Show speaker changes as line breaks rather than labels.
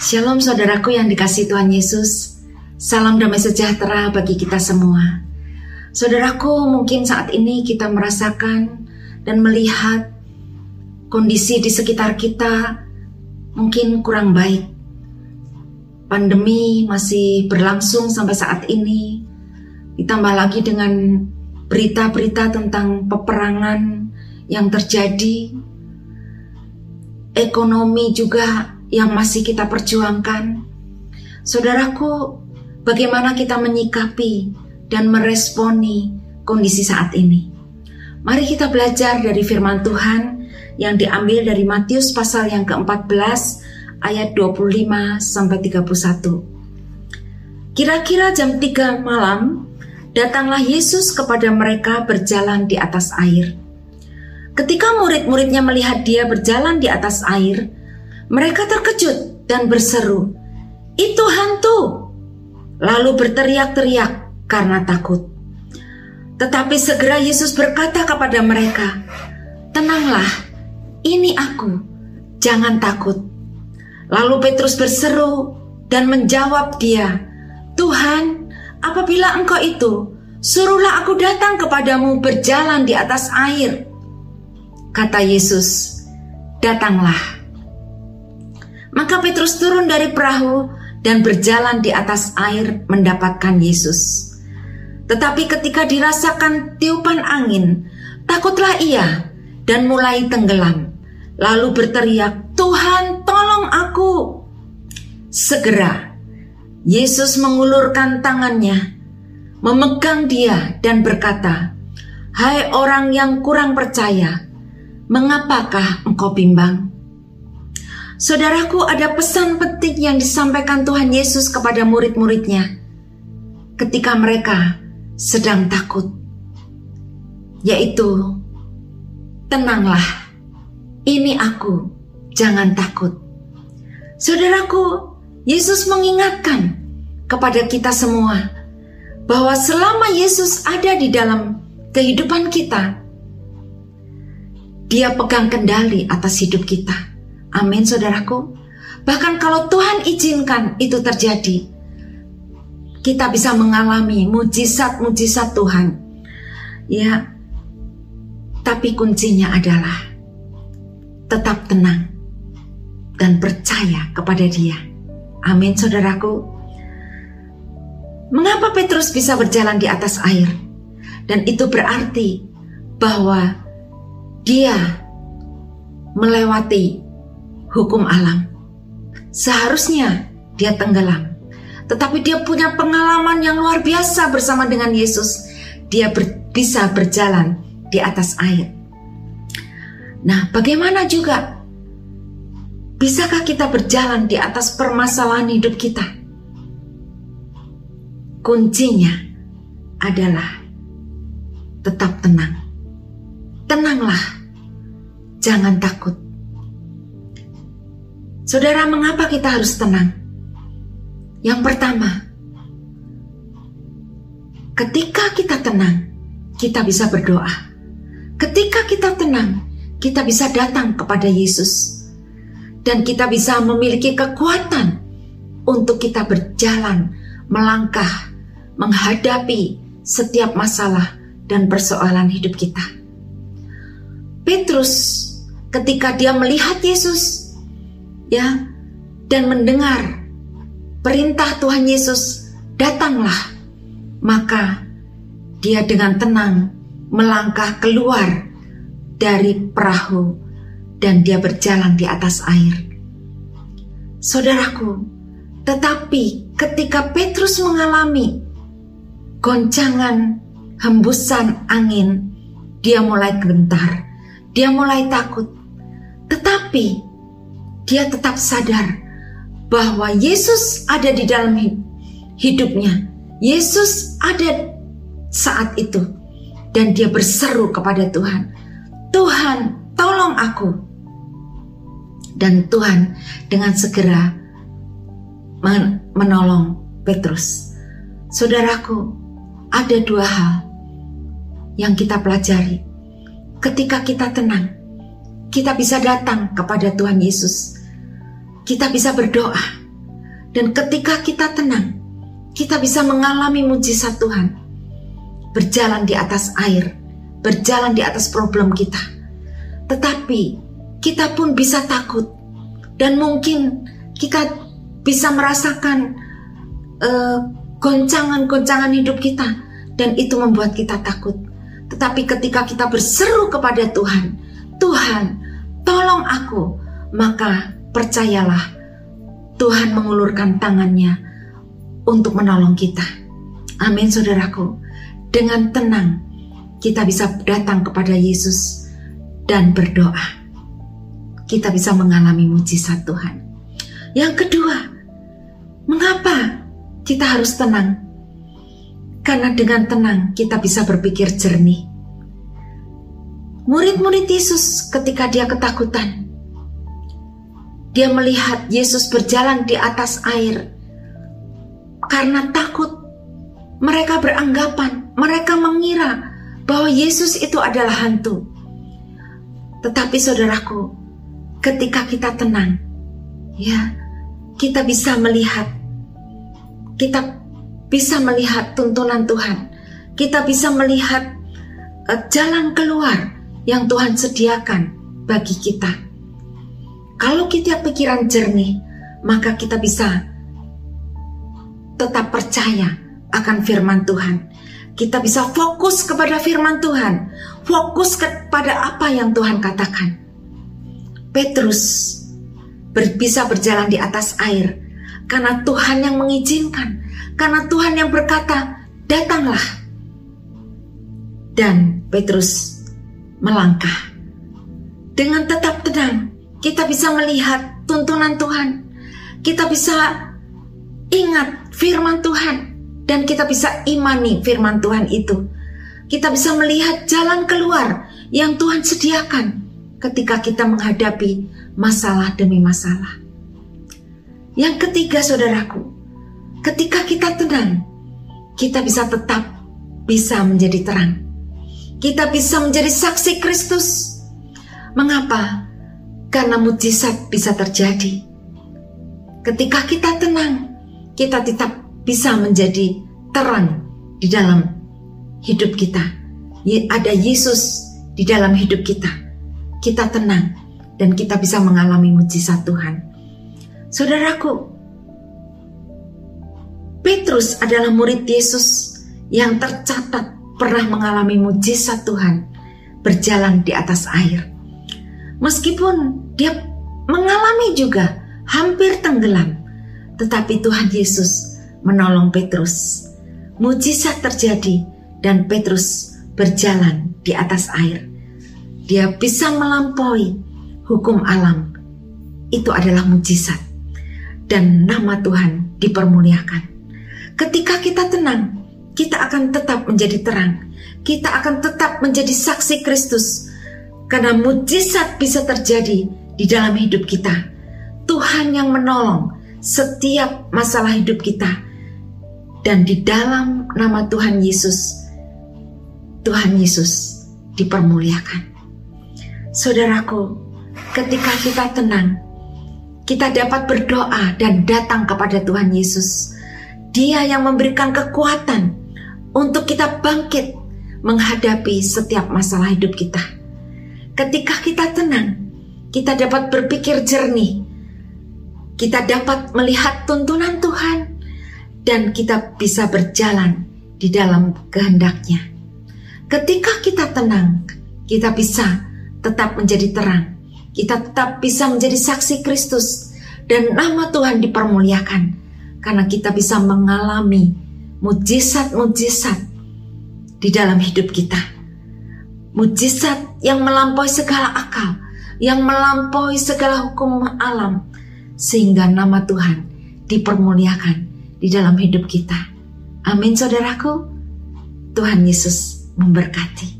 Shalom saudaraku yang dikasih Tuhan Yesus. Salam damai sejahtera bagi kita semua. Saudaraku, mungkin saat ini kita merasakan dan melihat kondisi di sekitar kita mungkin kurang baik. Pandemi masih berlangsung sampai saat ini. Ditambah lagi dengan berita-berita tentang peperangan yang terjadi. Ekonomi juga yang masih kita perjuangkan. Saudaraku, bagaimana kita menyikapi dan meresponi kondisi saat ini? Mari kita belajar dari firman Tuhan yang diambil dari Matius pasal yang ke-14 ayat 25 sampai 31. Kira-kira jam 3 malam, datanglah Yesus kepada mereka berjalan di atas air. Ketika murid-muridnya melihat dia berjalan di atas air, mereka terkejut dan berseru, "Itu hantu!" Lalu berteriak-teriak karena takut. Tetapi segera Yesus berkata kepada mereka, "Tenanglah, ini aku, jangan takut." Lalu Petrus berseru dan menjawab dia, "Tuhan, apabila Engkau itu, suruhlah aku datang kepadamu berjalan di atas air." Kata Yesus, "Datanglah." Maka Petrus turun dari perahu dan berjalan di atas air mendapatkan Yesus. Tetapi ketika dirasakan tiupan angin, takutlah ia dan mulai tenggelam. Lalu berteriak, "Tuhan, tolong aku!" Segera Yesus mengulurkan tangannya, memegang dia dan berkata, "Hai orang yang kurang percaya, mengapakah engkau bimbang?" Saudaraku, ada pesan penting yang disampaikan Tuhan Yesus kepada murid-muridnya ketika mereka sedang takut, yaitu: "Tenanglah, ini Aku, jangan takut." Saudaraku, Yesus mengingatkan kepada kita semua bahwa selama Yesus ada di dalam kehidupan kita, Dia pegang kendali atas hidup kita. Amin saudaraku. Bahkan kalau Tuhan izinkan itu terjadi, kita bisa mengalami mujizat-mujizat Tuhan. Ya, tapi kuncinya adalah tetap tenang dan percaya kepada Dia. Amin, saudaraku. Mengapa Petrus bisa berjalan di atas air? Dan itu berarti bahwa dia melewati hukum alam. Seharusnya dia tenggelam, tetapi dia punya pengalaman yang luar biasa bersama dengan Yesus. Dia ber, bisa berjalan di atas air. Nah, bagaimana juga bisakah kita berjalan di atas permasalahan hidup kita? Kuncinya adalah tetap tenang. Tenanglah, jangan takut Saudara, mengapa kita harus tenang? Yang pertama, ketika kita tenang, kita bisa berdoa. Ketika kita tenang, kita bisa datang kepada Yesus, dan kita bisa memiliki kekuatan untuk kita berjalan, melangkah, menghadapi setiap masalah dan persoalan hidup kita. Petrus, ketika dia melihat Yesus, ya dan mendengar perintah Tuhan Yesus, datanglah. Maka dia dengan tenang melangkah keluar dari perahu dan dia berjalan di atas air. Saudaraku, tetapi ketika Petrus mengalami goncangan hembusan angin, dia mulai gentar, dia mulai takut. Tetapi dia tetap sadar bahwa Yesus ada di dalam hidupnya. Yesus ada saat itu dan dia berseru kepada Tuhan, "Tuhan, tolong aku." Dan Tuhan dengan segera menolong Petrus. Saudaraku, ada dua hal yang kita pelajari. Ketika kita tenang, kita bisa datang kepada Tuhan Yesus kita bisa berdoa Dan ketika kita tenang, kita bisa mengalami mujizat Tuhan. Berjalan di atas air, berjalan di atas problem kita. Tetapi kita pun bisa takut dan mungkin kita bisa merasakan uh, goncangan-goncangan hidup kita dan itu membuat kita takut. Tetapi ketika kita berseru kepada Tuhan, Tuhan, tolong aku, maka percayalah Tuhan mengulurkan tangannya untuk menolong kita. Amin saudaraku. Dengan tenang kita bisa datang kepada Yesus dan berdoa. Kita bisa mengalami mujizat Tuhan. Yang kedua, mengapa kita harus tenang? Karena dengan tenang kita bisa berpikir jernih. Murid-murid Yesus ketika dia ketakutan, dia melihat Yesus berjalan di atas air. Karena takut, mereka beranggapan, mereka mengira bahwa Yesus itu adalah hantu. Tetapi saudaraku, ketika kita tenang, ya, kita bisa melihat kita bisa melihat tuntunan Tuhan. Kita bisa melihat uh, jalan keluar yang Tuhan sediakan bagi kita. Kalau kita pikiran jernih, maka kita bisa tetap percaya akan firman Tuhan. Kita bisa fokus kepada firman Tuhan, fokus kepada apa yang Tuhan katakan. Petrus ber, bisa berjalan di atas air karena Tuhan yang mengizinkan, karena Tuhan yang berkata, "Datanglah." Dan Petrus melangkah. Dengan tetap tenang, kita bisa melihat tuntunan Tuhan. Kita bisa ingat firman Tuhan dan kita bisa imani firman Tuhan itu. Kita bisa melihat jalan keluar yang Tuhan sediakan ketika kita menghadapi masalah demi masalah. Yang ketiga, saudaraku, ketika kita tenang, kita bisa tetap bisa menjadi terang kita bisa menjadi saksi Kristus. Mengapa? Karena mujizat bisa terjadi. Ketika kita tenang, kita tetap bisa menjadi terang di dalam hidup kita. Ada Yesus di dalam hidup kita. Kita tenang dan kita bisa mengalami mujizat Tuhan. Saudaraku, Petrus adalah murid Yesus yang tercatat pernah mengalami mujizat Tuhan berjalan di atas air. Meskipun dia mengalami juga hampir tenggelam, tetapi Tuhan Yesus menolong Petrus. Mujizat terjadi dan Petrus berjalan di atas air. Dia bisa melampaui hukum alam. Itu adalah mujizat. Dan nama Tuhan dipermuliakan. Ketika kita tenang, kita akan tetap menjadi terang. Kita akan tetap menjadi saksi Kristus. Karena mujizat bisa terjadi di dalam hidup kita. Tuhan yang menolong setiap masalah hidup kita. Dan di dalam nama Tuhan Yesus, Tuhan Yesus dipermuliakan. Saudaraku, ketika kita tenang, kita dapat berdoa dan datang kepada Tuhan Yesus. Dia yang memberikan kekuatan untuk kita bangkit menghadapi setiap masalah hidup kita. Ketika kita tenang, kita dapat berpikir jernih, kita dapat melihat tuntunan Tuhan, dan kita bisa berjalan di dalam kehendaknya. Ketika kita tenang, kita bisa tetap menjadi terang, kita tetap bisa menjadi saksi Kristus, dan nama Tuhan dipermuliakan karena kita bisa mengalami mujizat-mujizat di dalam hidup kita. Mujizat yang melampaui segala akal, yang melampaui segala hukum alam, sehingga nama Tuhan dipermuliakan di dalam hidup kita. Amin, saudaraku. Tuhan Yesus memberkati.